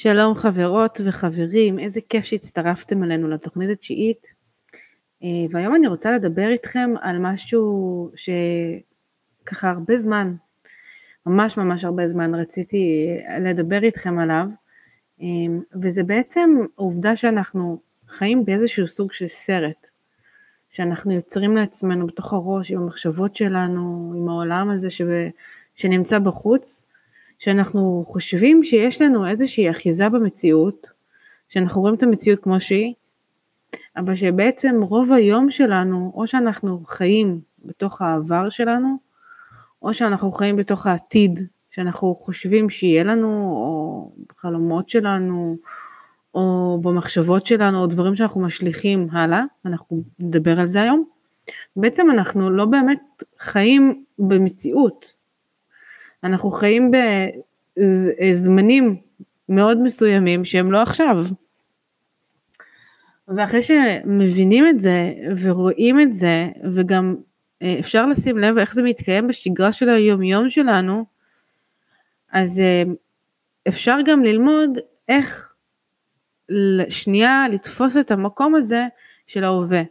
שלום חברות וחברים, איזה כיף שהצטרפתם אלינו לתוכנית התשיעית. אה, והיום אני רוצה לדבר איתכם על משהו שככה הרבה זמן, ממש ממש הרבה זמן רציתי לדבר איתכם עליו, אה, וזה בעצם העובדה שאנחנו חיים באיזשהו סוג של סרט, שאנחנו יוצרים לעצמנו בתוך הראש עם המחשבות שלנו, עם העולם הזה ש... שנמצא בחוץ, שאנחנו חושבים שיש לנו איזושהי אחיזה במציאות, שאנחנו רואים את המציאות כמו שהיא, אבל שבעצם רוב היום שלנו, או שאנחנו חיים בתוך העבר שלנו, או שאנחנו חיים בתוך העתיד, שאנחנו חושבים שיהיה לנו, או בחלומות שלנו, או במחשבות שלנו, או דברים שאנחנו משליכים הלאה, אנחנו נדבר על זה היום. בעצם אנחנו לא באמת חיים במציאות, אנחנו חיים בזמנים מאוד מסוימים שהם לא עכשיו. ואחרי שמבינים את זה ורואים את זה וגם אה, אפשר לשים לב איך זה מתקיים בשגרה של היום-יום שלנו, אז אה, אפשר גם ללמוד איך שנייה לתפוס את המקום הזה של ההווה.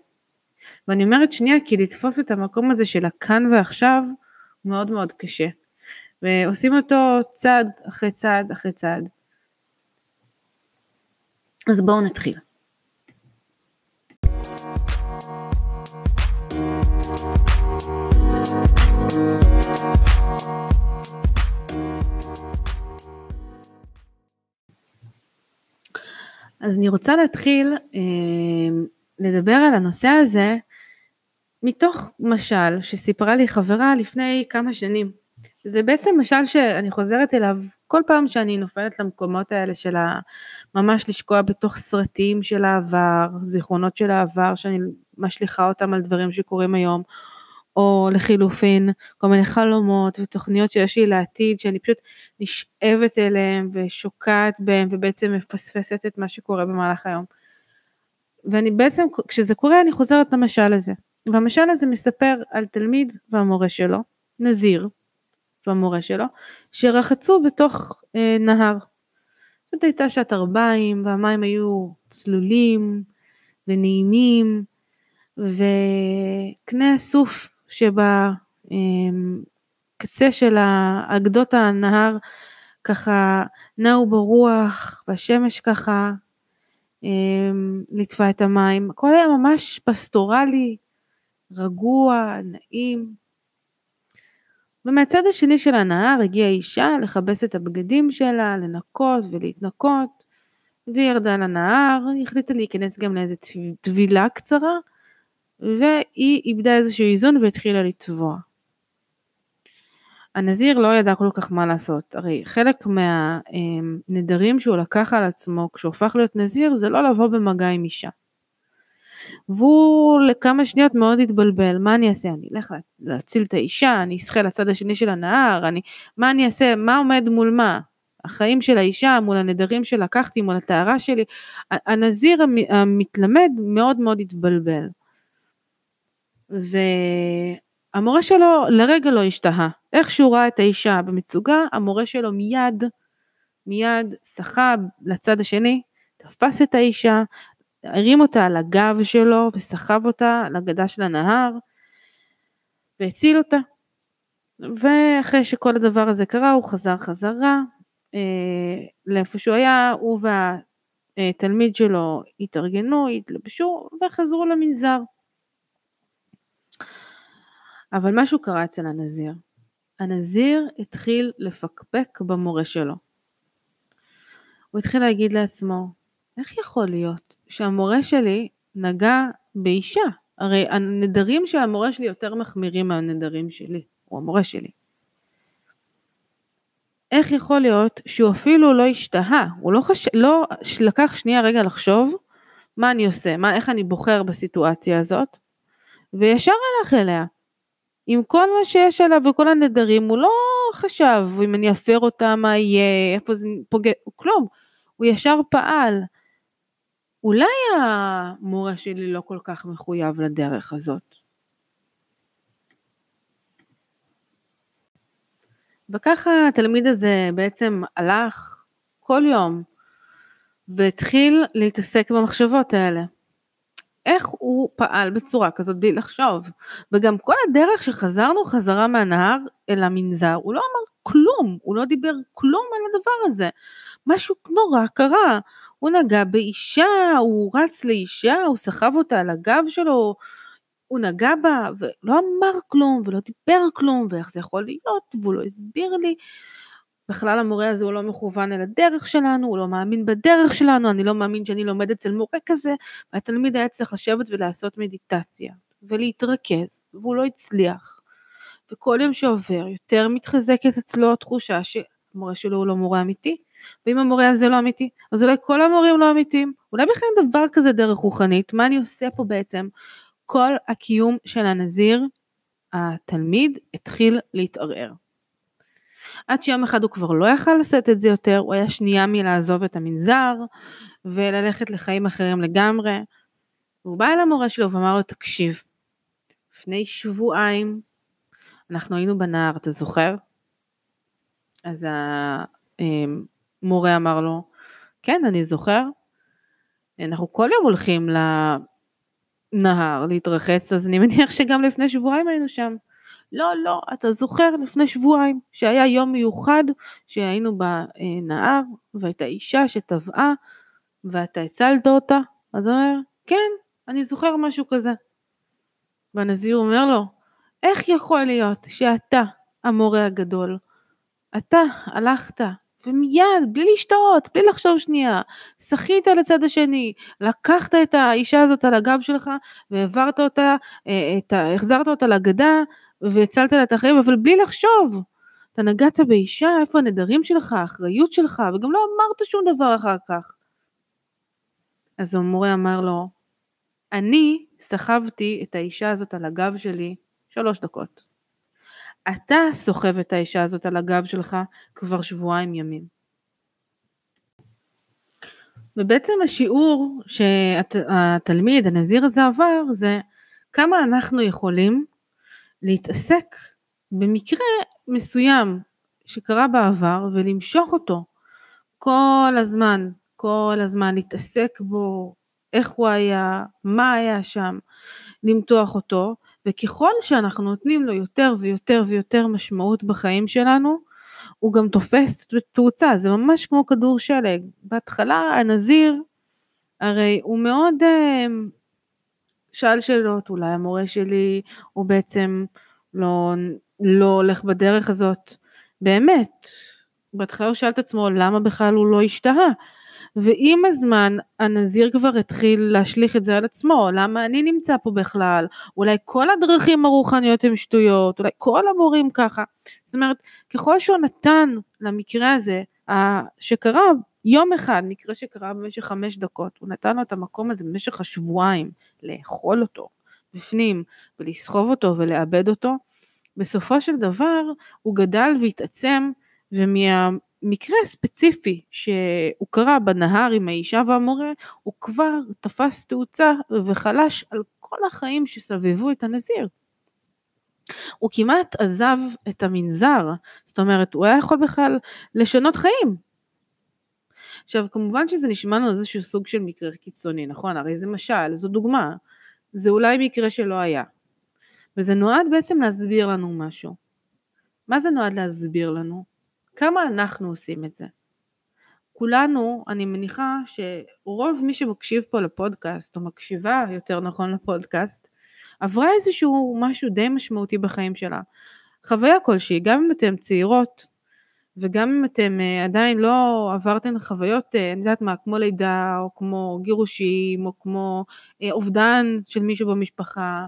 ואני אומרת שנייה כי לתפוס את המקום הזה של הכאן ועכשיו מאוד מאוד קשה. ועושים אותו צעד אחרי צעד אחרי צעד. אז בואו נתחיל. אז אני רוצה להתחיל אה, לדבר על הנושא הזה מתוך משל שסיפרה לי חברה לפני כמה שנים. זה בעצם משל שאני חוזרת אליו כל פעם שאני נופלת למקומות האלה של ממש לשקוע בתוך סרטים של העבר, זיכרונות של העבר שאני משליכה אותם על דברים שקורים היום, או לחילופין כל מיני חלומות ותוכניות שיש לי לעתיד שאני פשוט נשאבת אליהם ושוקעת בהם ובעצם מפספסת את מה שקורה במהלך היום. ואני בעצם כשזה קורה אני חוזרת למשל הזה. והמשל הזה מספר על תלמיד והמורה שלו, נזיר, והמורה שלו, שרחצו בתוך אה, נהר. זאת הייתה שעת ארבעים והמים היו צלולים ונעימים וקנה הסוף שבקצה אה, של אגדות הנהר ככה נעו ברוח והשמש ככה אה, ליטפה את המים. הכל היה ממש פסטורלי, רגוע, נעים. ומהצד השני של הנהר הגיעה אישה לכבס את הבגדים שלה, לנקות ולהתנקות, והיא ירדה לנהר, היא החליטה להיכנס גם לאיזה טבילה קצרה, והיא איבדה איזשהו איזון והתחילה לטבוע. הנזיר לא ידע כל כך מה לעשות, הרי חלק מהנדרים שהוא לקח על עצמו כשהוא הפך להיות נזיר זה לא לבוא במגע עם אישה. והוא לכמה שניות מאוד התבלבל, מה אני אעשה? אני אלך להציל את האישה, אני אשחה לצד השני של הנהר, אני, מה אני אעשה? מה עומד מול מה? החיים של האישה מול הנדרים שלקחתי, מול הטהרה שלי. הנזיר המתלמד מאוד מאוד התבלבל. והמורה שלו לרגע לא השתהה. איך שהוא ראה את האישה במצוגה, המורה שלו מיד, מיד שחה לצד השני, תפס את האישה, הרים אותה על הגב שלו וסחב אותה על הגדה של הנהר והציל אותה. ואחרי שכל הדבר הזה קרה הוא חזר חזרה אה, לאיפה שהוא היה, הוא והתלמיד שלו התארגנו, התלבשו וחזרו למנזר. אבל משהו קרה אצל הנזיר. הנזיר התחיל לפקפק במורה שלו. הוא התחיל להגיד לעצמו, איך יכול להיות שהמורה שלי נגע באישה. הרי הנדרים של המורה שלי יותר מחמירים מהנדרים שלי, הוא המורה שלי. איך יכול להיות שהוא אפילו לא השתהה, הוא לא, חש... לא לקח שנייה רגע לחשוב מה אני עושה, מה, איך אני בוחר בסיטואציה הזאת, וישר הלך אליה. עם כל מה שיש עליו וכל הנדרים, הוא לא חשב אם אני אפר אותה, מה יהיה, איפה זה פוגע, כלום. הוא ישר פעל. אולי המורה שלי לא כל כך מחויב לדרך הזאת. וככה התלמיד הזה בעצם הלך כל יום והתחיל להתעסק במחשבות האלה. איך הוא פעל בצורה כזאת בלי לחשוב. וגם כל הדרך שחזרנו חזרה מהנהר אל המנזר, הוא לא אמר כלום, הוא לא דיבר כלום על הדבר הזה. משהו נורא קרה. הוא נגע באישה, הוא רץ לאישה, הוא סחב אותה על הגב שלו, הוא נגע בה ולא אמר כלום ולא דיבר כלום ואיך זה יכול להיות והוא לא הסביר לי. בכלל המורה הזה הוא לא מכוון אל הדרך שלנו, הוא לא מאמין בדרך שלנו, אני לא מאמין שאני לומד אצל מורה כזה, והתלמיד היה צריך לשבת ולעשות מדיטציה ולהתרכז, והוא לא הצליח. וכל יום שעובר יותר מתחזקת אצלו התחושה שהמורה שלו הוא לא מורה אמיתי, ואם המורה הזה לא אמיתי, אז אולי כל המורים לא אמיתיים, אולי בכלל דבר כזה דרך רוחנית, מה אני עושה פה בעצם? כל הקיום של הנזיר, התלמיד התחיל להתערער. עד שיום אחד הוא כבר לא יכל לשאת את זה יותר, הוא היה שנייה מלעזוב את המנזר וללכת לחיים אחרים לגמרי. והוא בא אל המורה שלו ואמר לו, תקשיב, לפני שבועיים אנחנו היינו בנהר, אתה זוכר? אז המורה אמר לו, כן, אני זוכר. אנחנו כל יום הולכים לנהר להתרחץ, אז אני מניח שגם לפני שבועיים היינו שם. לא, לא, אתה זוכר לפני שבועיים שהיה יום מיוחד שהיינו בנהר והייתה אישה שטבעה ואתה הצלת אותה? אז הוא אומר, כן, אני זוכר משהו כזה. והנזיר אומר לו, איך יכול להיות שאתה המורה הגדול, אתה הלכת ומיד, בלי לשתות, בלי לחשוב שנייה, שחית לצד השני, לקחת את האישה הזאת על הגב שלך והעברת אותה, אה, את, החזרת אותה לגדה והצלת לה את החיים, אבל בלי לחשוב. אתה נגעת באישה, איפה הנדרים שלך, האחריות שלך, וגם לא אמרת שום דבר אחר כך. אז המורה אמר לו, אני סחבתי את האישה הזאת על הגב שלי שלוש דקות. אתה סוחב את האישה הזאת על הגב שלך כבר שבועיים ימים. ובעצם השיעור שהתלמיד, הנזיר הזה עבר, זה כמה אנחנו יכולים להתעסק במקרה מסוים שקרה בעבר ולמשוך אותו כל הזמן, כל הזמן להתעסק בו, איך הוא היה, מה היה שם, למתוח אותו, וככל שאנחנו נותנים לו יותר ויותר ויותר משמעות בחיים שלנו, הוא גם תופס תאוצה, זה ממש כמו כדור שלג. בהתחלה הנזיר, הרי הוא מאוד uh, שאל שאלות, אולי המורה שלי הוא בעצם לא, לא הולך בדרך הזאת. באמת, בהתחלה הוא שאל את עצמו למה בכלל הוא לא השתהה. ועם הזמן הנזיר כבר התחיל להשליך את זה על עצמו, למה אני נמצא פה בכלל, אולי כל הדרכים הרוחניות הן שטויות, אולי כל המורים ככה. זאת אומרת, ככל שהוא נתן למקרה הזה, שקרה יום אחד, מקרה שקרה במשך חמש דקות, הוא נתן לו את המקום הזה במשך השבועיים, לאכול אותו בפנים ולסחוב אותו ולאבד אותו, בסופו של דבר הוא גדל והתעצם ומהמקרה הספציפי שהוא קרה בנהר עם האישה והמורה, הוא כבר תפס תאוצה וחלש על כל החיים שסבבו את הנזיר. הוא כמעט עזב את המנזר, זאת אומרת הוא היה יכול בכלל לשנות חיים, עכשיו כמובן שזה נשמע לנו איזשהו סוג של מקרה קיצוני, נכון? הרי זה משל, זו דוגמה, זה אולי מקרה שלא היה. וזה נועד בעצם להסביר לנו משהו. מה זה נועד להסביר לנו? כמה אנחנו עושים את זה? כולנו, אני מניחה שרוב מי שמקשיב פה לפודקאסט, או מקשיבה יותר נכון לפודקאסט, עברה איזשהו משהו די משמעותי בחיים שלה. חוויה כלשהי, גם אם אתן צעירות, וגם אם אתם uh, עדיין לא עברתם חוויות, uh, אני יודעת מה, כמו לידה, או כמו גירושים, או כמו uh, אובדן של מישהו במשפחה,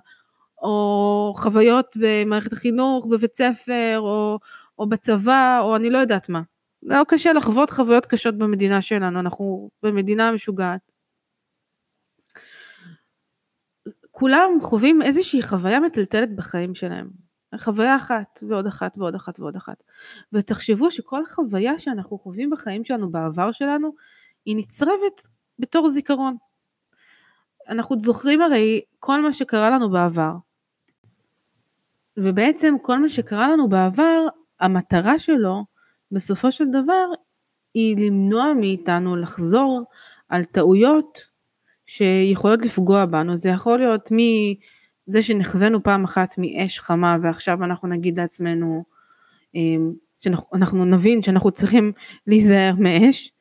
או חוויות במערכת החינוך, בבית ספר, או, או בצבא, או אני לא יודעת מה. לא קשה לחוות חוויות קשות במדינה שלנו, אנחנו במדינה משוגעת. כולם חווים איזושהי חוויה מטלטלת בחיים שלהם. חוויה אחת ועוד אחת ועוד אחת ועוד אחת. ותחשבו שכל חוויה שאנחנו חווים בחיים שלנו בעבר שלנו היא נצרבת בתור זיכרון. אנחנו זוכרים הרי כל מה שקרה לנו בעבר. ובעצם כל מה שקרה לנו בעבר, המטרה שלו בסופו של דבר היא למנוע מאיתנו לחזור על טעויות שיכולות לפגוע בנו, זה יכול להיות מזה שנחווינו פעם אחת מאש חמה ועכשיו אנחנו נגיד לעצמנו, אמ, שאנחנו נבין שאנחנו צריכים להיזהר מאש,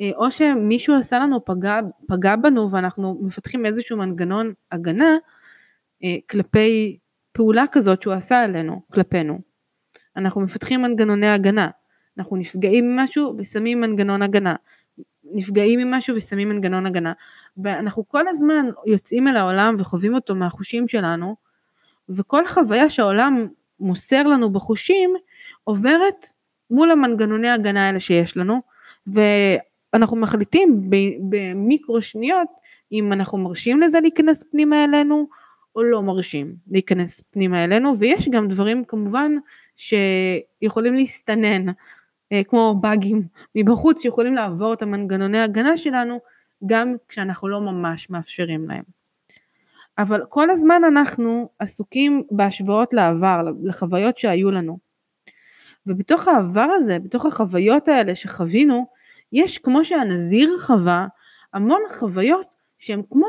אה, או שמישהו עשה לנו, פגע, פגע בנו ואנחנו מפתחים איזשהו מנגנון הגנה אה, כלפי פעולה כזאת שהוא עשה עלינו, כלפינו. אנחנו מפתחים מנגנוני הגנה, אנחנו נפגעים ממשהו ושמים מנגנון הגנה, נפגעים ממשהו ושמים מנגנון הגנה, ואנחנו כל הזמן יוצאים אל העולם וחווים אותו מהחושים שלנו, וכל חוויה שהעולם מוסר לנו בחושים עוברת מול המנגנוני הגנה האלה שיש לנו, ואנחנו מחליטים במיקרו שניות אם אנחנו מרשים לזה להיכנס פנימה אלינו או לא מרשים להיכנס פנימה אלינו, ויש גם דברים כמובן שיכולים להסתנן, אה, כמו באגים מבחוץ שיכולים לעבור את המנגנוני הגנה שלנו גם כשאנחנו לא ממש מאפשרים להם. אבל כל הזמן אנחנו עסוקים בהשוואות לעבר, לחוויות שהיו לנו. ובתוך העבר הזה, בתוך החוויות האלה שחווינו, יש כמו שהנזיר חווה המון חוויות שהן כמו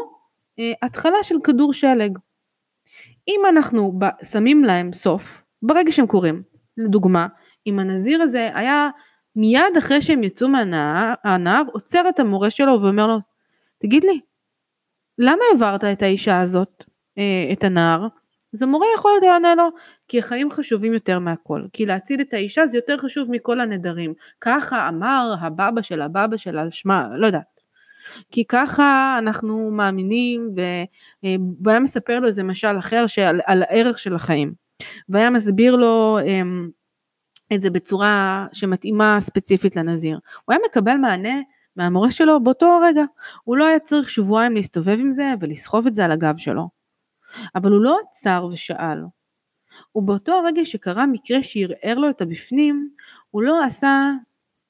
אה, התחלה של כדור שלג. אם אנחנו שמים להם סוף, ברגע שהם קורים, לדוגמה, אם הנזיר הזה היה מיד אחרי שהם יצאו מהנהר, עוצר את המורה שלו ואומר לו, תגיד לי, למה העברת את האישה הזאת, אה, את הנער? אז המורה יכול להיות לענות לו, כי החיים חשובים יותר מהכל, כי להציל את האישה זה יותר חשוב מכל הנדרים, ככה אמר הבבא של הבבא של על שמה, לא יודעת. כי ככה אנחנו מאמינים, ו... אה, והיה מספר לו איזה משל אחר שעל, על הערך של החיים. והיה מסביר לו אמ, את זה בצורה שמתאימה ספציפית לנזיר. הוא היה מקבל מענה מהמורה שלו באותו הרגע. הוא לא היה צריך שבועיים להסתובב עם זה ולסחוב את זה על הגב שלו. אבל הוא לא עצר ושאל. ובאותו הרגע שקרה מקרה שערער לו את הבפנים, הוא לא עשה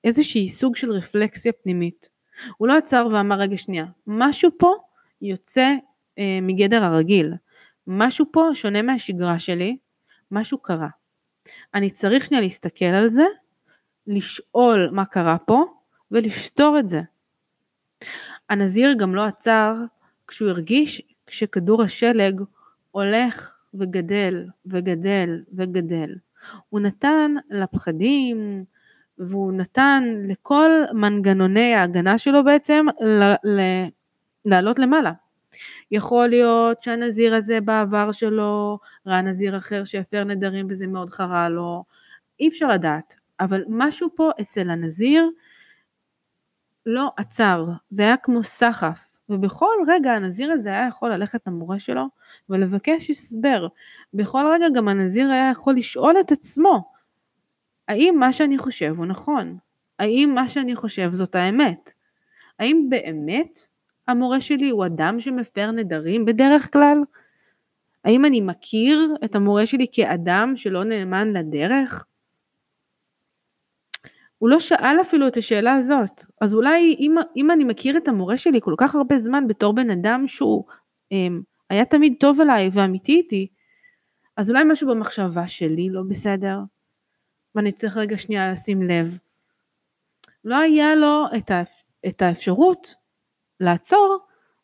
איזושהי סוג של רפלקסיה פנימית. הוא לא עצר ואמר רגע שנייה, משהו פה יוצא אה, מגדר הרגיל. משהו פה שונה מהשגרה שלי, משהו קרה. אני צריך שנייה להסתכל על זה, לשאול מה קרה פה ולפתור את זה. הנזיר גם לא עצר כשהוא הרגיש שכדור השלג הולך וגדל וגדל וגדל. הוא נתן לפחדים והוא נתן לכל מנגנוני ההגנה שלו בעצם לעלות למעלה. יכול להיות שהנזיר הזה בעבר שלו ראה נזיר אחר שהפר נדרים וזה מאוד חרה לו, אי אפשר לדעת, אבל משהו פה אצל הנזיר לא עצר, זה היה כמו סחף, ובכל רגע הנזיר הזה היה יכול ללכת למורה שלו ולבקש הסבר. בכל רגע גם הנזיר היה יכול לשאול את עצמו, האם מה שאני חושב הוא נכון? האם מה שאני חושב זאת האמת? האם באמת המורה שלי הוא אדם שמפר נדרים בדרך כלל? האם אני מכיר את המורה שלי כאדם שלא נאמן לדרך? הוא לא שאל אפילו את השאלה הזאת. אז אולי אם, אם אני מכיר את המורה שלי כל כך הרבה זמן בתור בן אדם שהוא אמ, היה תמיד טוב אליי ואמיתי איתי, אז אולי משהו במחשבה שלי לא בסדר, ואני צריך רגע שנייה לשים לב. לא היה לו את, האפ, את האפשרות לעצור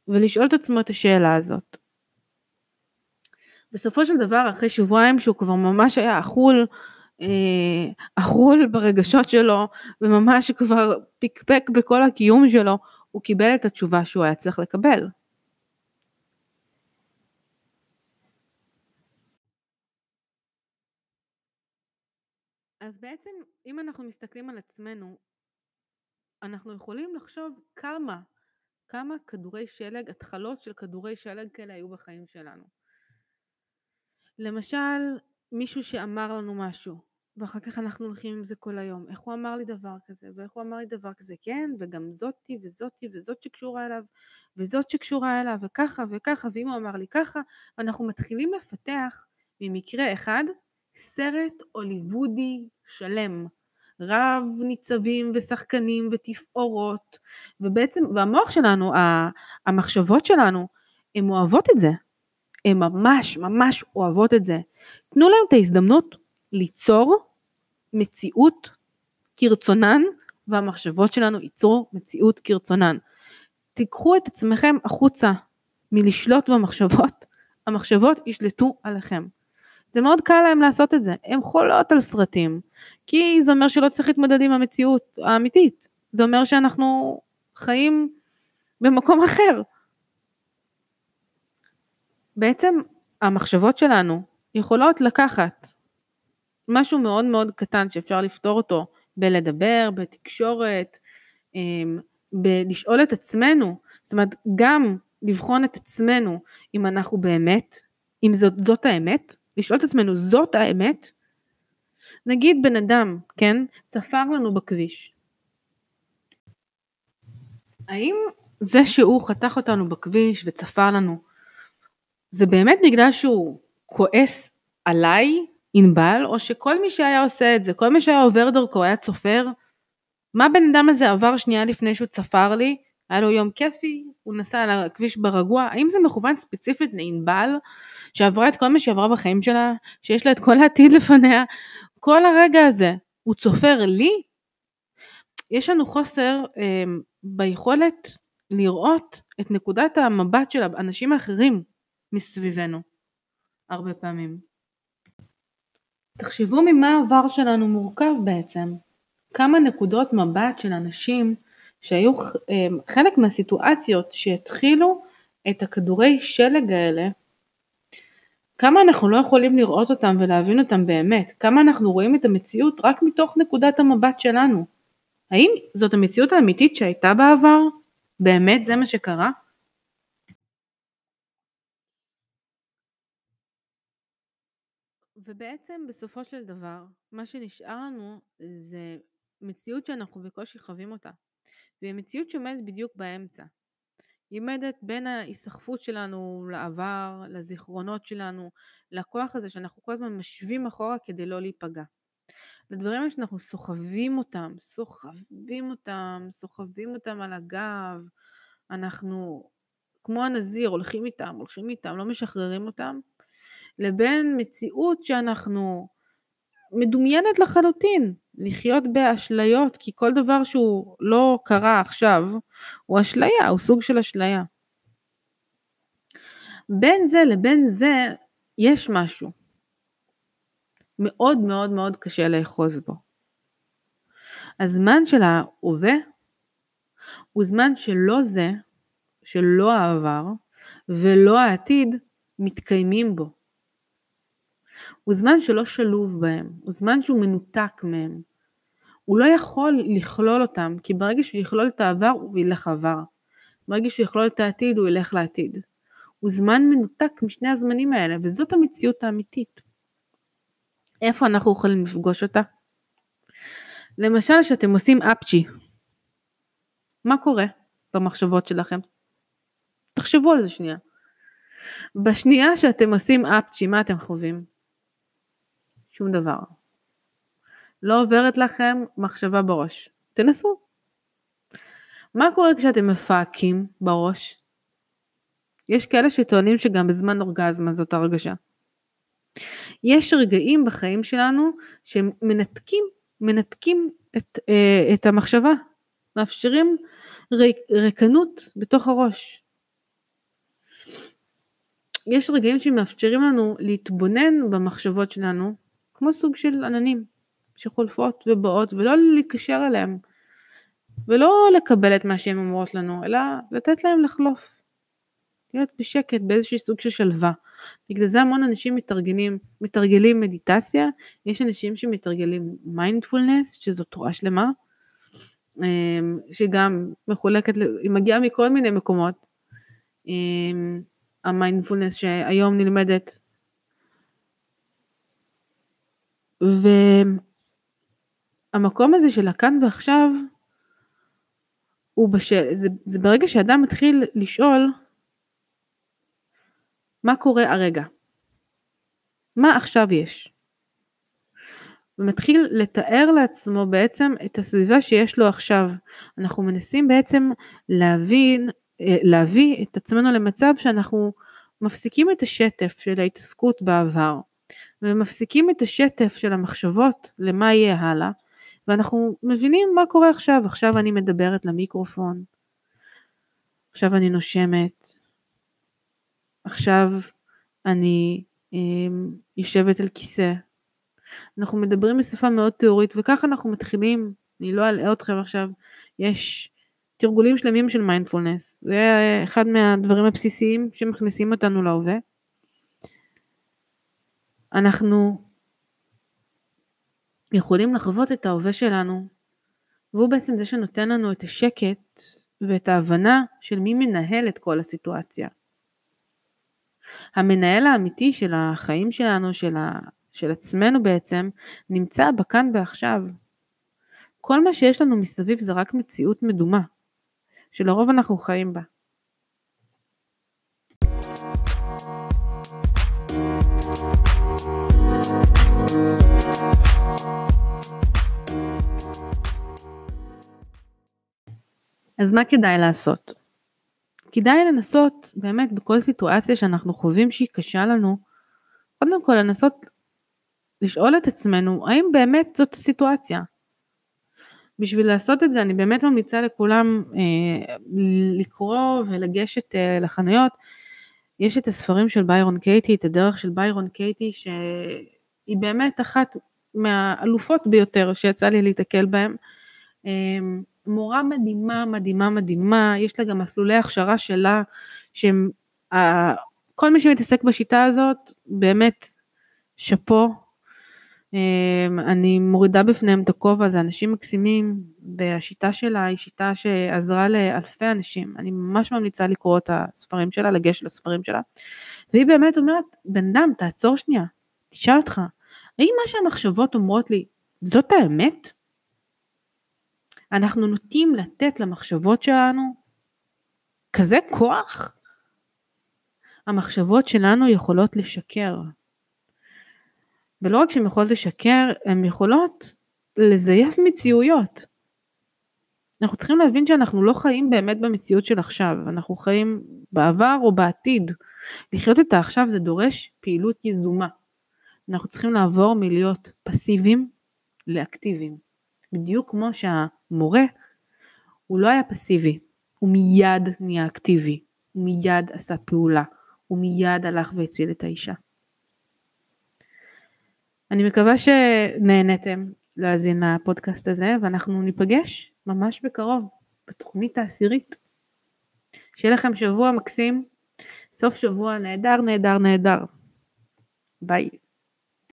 ולשאול את עצמו את השאלה הזאת. בסופו של דבר אחרי שבועיים שהוא כבר ממש היה אכול, אה, אכול ברגשות שלו וממש כבר פקפק בכל הקיום שלו, הוא קיבל את התשובה שהוא היה צריך לקבל. אז בעצם אם אנחנו מסתכלים על עצמנו, אנחנו יכולים לחשוב כמה כמה כדורי שלג, התחלות של כדורי שלג כאלה היו בחיים שלנו. למשל, מישהו שאמר לנו משהו, ואחר כך אנחנו הולכים עם זה כל היום. איך הוא אמר לי דבר כזה, ואיך הוא אמר לי דבר כזה, כן, וגם זאתי וזאתי וזאת שקשורה אליו, וזאת שקשורה אליו, וככה וככה, ואם הוא אמר לי ככה, ואנחנו מתחילים לפתח ממקרה אחד סרט הוליוודי שלם. רב ניצבים ושחקנים ותפאורות, ובעצם, והמוח שלנו, המחשבות שלנו, הן אוהבות את זה. הן ממש ממש אוהבות את זה. תנו להם את ההזדמנות ליצור מציאות כרצונן, והמחשבות שלנו ייצרו מציאות כרצונן. תיקחו את עצמכם החוצה מלשלוט במחשבות, המחשבות ישלטו עליכם. זה מאוד קל להם לעשות את זה, הן חולות על סרטים, כי זה אומר שלא צריך להתמודד עם המציאות האמיתית, זה אומר שאנחנו חיים במקום אחר. בעצם המחשבות שלנו יכולות לקחת משהו מאוד מאוד קטן שאפשר לפתור אותו בלדבר, בתקשורת, אמ, בלשאול את עצמנו, זאת אומרת גם לבחון את עצמנו אם אנחנו באמת, אם זאת, זאת האמת, לשאול את עצמנו זאת האמת, נגיד בן אדם, כן, צפר לנו בכביש. האם זה שהוא חתך אותנו בכביש וצפר לנו, זה באמת בגלל שהוא כועס עליי, ענבל, או שכל מי שהיה עושה את זה, כל מי שהיה עובר דרכו היה צופר? מה בן אדם הזה עבר שנייה לפני שהוא צפר לי? היה לו יום כיפי, הוא נסע על הכביש ברגוע, האם זה מכוון ספציפית לענבל, שעברה את כל מה שעברה בחיים שלה, שיש לה את כל העתיד לפניה, כל הרגע הזה, הוא צופר לי? יש לנו חוסר אה, ביכולת לראות את נקודת המבט של האנשים האחרים מסביבנו, הרבה פעמים. תחשבו ממה העבר שלנו מורכב בעצם. כמה נקודות מבט של אנשים שהיו אה, חלק מהסיטואציות שהתחילו את הכדורי שלג האלה, כמה אנחנו לא יכולים לראות אותם ולהבין אותם באמת, כמה אנחנו רואים את המציאות רק מתוך נקודת המבט שלנו. האם זאת המציאות האמיתית שהייתה בעבר? באמת זה מה שקרה? ובעצם בסופו של דבר, מה שנשאר לנו זה מציאות שאנחנו בקושי חווים אותה. והיא מציאות שעומדת בדיוק באמצע. עומדת בין ההיסחפות שלנו לעבר, לזיכרונות שלנו, לכוח הזה שאנחנו כל הזמן משווים אחורה כדי לא להיפגע. לדברים האלה שאנחנו סוחבים אותם, סוחבים אותם, סוחבים אותם על הגב, אנחנו כמו הנזיר הולכים איתם, הולכים איתם, לא משחררים אותם, לבין מציאות שאנחנו מדומיינת לחלוטין, לחיות באשליות, כי כל דבר שהוא לא קרה עכשיו, הוא אשליה, הוא סוג של אשליה. בין זה לבין זה יש משהו. מאוד מאוד מאוד קשה לאחוז בו. הזמן של ההווה הוא זמן שלא זה, שלא העבר ולא העתיד מתקיימים בו. הוא זמן שלא שלוב בהם, הוא זמן שהוא מנותק מהם. הוא לא יכול לכלול אותם, כי ברגע שהוא יכלול את העבר, הוא ילך עבר. ברגע שהוא יכלול את העתיד, הוא ילך לעתיד. הוא זמן מנותק משני הזמנים האלה, וזאת המציאות האמיתית. איפה אנחנו יכולים לפגוש אותה? למשל, כשאתם עושים אפצ'י, מה קורה במחשבות שלכם? תחשבו על זה שנייה. בשנייה שאתם עושים אפצ'י, מה אתם חווים? שום דבר. לא עוברת לכם מחשבה בראש. תנסו. מה קורה כשאתם מפהקים בראש? יש כאלה שטוענים שגם בזמן אורגזמה זאת הרגשה. יש רגעים בחיים שלנו שמנתקים מנתקים את, אה, את המחשבה, מאפשרים ריק, ריקנות בתוך הראש. יש רגעים שמאפשרים לנו להתבונן במחשבות שלנו כמו סוג של עננים שחולפות ובאות ולא להיקשר אליהם ולא לקבל את מה שהן אומרות לנו אלא לתת להם לחלוף. להיות בשקט באיזשהו סוג של שלווה. בגלל זה המון אנשים מתרגלים, מתרגלים מדיטציה, יש אנשים שמתרגלים מיינדפולנס שזו תורה שלמה אמ, שגם מחולקת, היא מגיעה מכל מיני מקומות. אמ, המיינדפולנס שהיום נלמדת והמקום הזה של הכאן ועכשיו, הוא בשל, זה, זה ברגע שאדם מתחיל לשאול, מה קורה הרגע? מה עכשיו יש? ומתחיל לתאר לעצמו בעצם את הסביבה שיש לו עכשיו. אנחנו מנסים בעצם להבין, אה, להביא את עצמנו למצב שאנחנו מפסיקים את השטף של ההתעסקות בעבר. ומפסיקים את השטף של המחשבות למה יהיה הלאה, ואנחנו מבינים מה קורה עכשיו, עכשיו אני מדברת למיקרופון. עכשיו אני נושמת, עכשיו אני אה, יושבת על כיסא. אנחנו מדברים בשפה מאוד תיאורית וככה אנחנו מתחילים, אני לא אלאה אתכם עכשיו, יש תרגולים שלמים של מיינדפולנס, זה אחד מהדברים הבסיסיים שמכניסים אותנו להווה. אנחנו יכולים לחוות את ההווה שלנו, והוא בעצם זה שנותן לנו את השקט ואת ההבנה של מי מנהל את כל הסיטואציה. המנהל האמיתי של החיים שלנו, של, ה, של עצמנו בעצם, נמצא בכאן ועכשיו. כל מה שיש לנו מסביב זה רק מציאות מדומה, שלרוב אנחנו חיים בה. אז מה כדאי לעשות? כדאי לנסות באמת בכל סיטואציה שאנחנו חווים שהיא קשה לנו, קודם כל לנסות לשאול את עצמנו האם באמת זאת הסיטואציה. בשביל לעשות את זה אני באמת ממליצה לכולם אה, לקרוא ולגשת אה, לחנויות. יש את הספרים של ביירון קייטי, את הדרך של ביירון קייטי שהיא באמת אחת מהאלופות ביותר שיצא לי להתקל בהם. אה, מורה מדהימה, מדהימה, מדהימה, יש לה גם מסלולי הכשרה שלה, שהם, כל מי שמתעסק בשיטה הזאת, באמת שאפו. אמ, אני מורידה בפניהם את הכובע, זה אנשים מקסימים, והשיטה שלה היא שיטה שעזרה לאלפי אנשים. אני ממש ממליצה לקרוא את הספרים שלה, לגשת לספרים שלה. והיא באמת אומרת, בן אדם, תעצור שנייה, תשאל אותך, האם מה שהמחשבות אומרות לי, זאת האמת? אנחנו נוטים לתת למחשבות שלנו כזה כוח? המחשבות שלנו יכולות לשקר. ולא רק שהן יכולות לשקר, הן יכולות לזייף מציאויות. אנחנו צריכים להבין שאנחנו לא חיים באמת במציאות של עכשיו, אנחנו חיים בעבר או בעתיד. לחיות את העכשיו זה דורש פעילות יזומה. אנחנו צריכים לעבור מלהיות פסיביים לאקטיביים. בדיוק כמו שהמורה, הוא לא היה פסיבי, הוא מיד נהיה אקטיבי, הוא מיד עשה פעולה, הוא מיד הלך והציל את האישה. אני מקווה שנהנתם להאזין לפודקאסט הזה, ואנחנו ניפגש ממש בקרוב, בתוכנית העשירית. שיהיה לכם שבוע מקסים, סוף שבוע נהדר, נהדר, נהדר. ביי.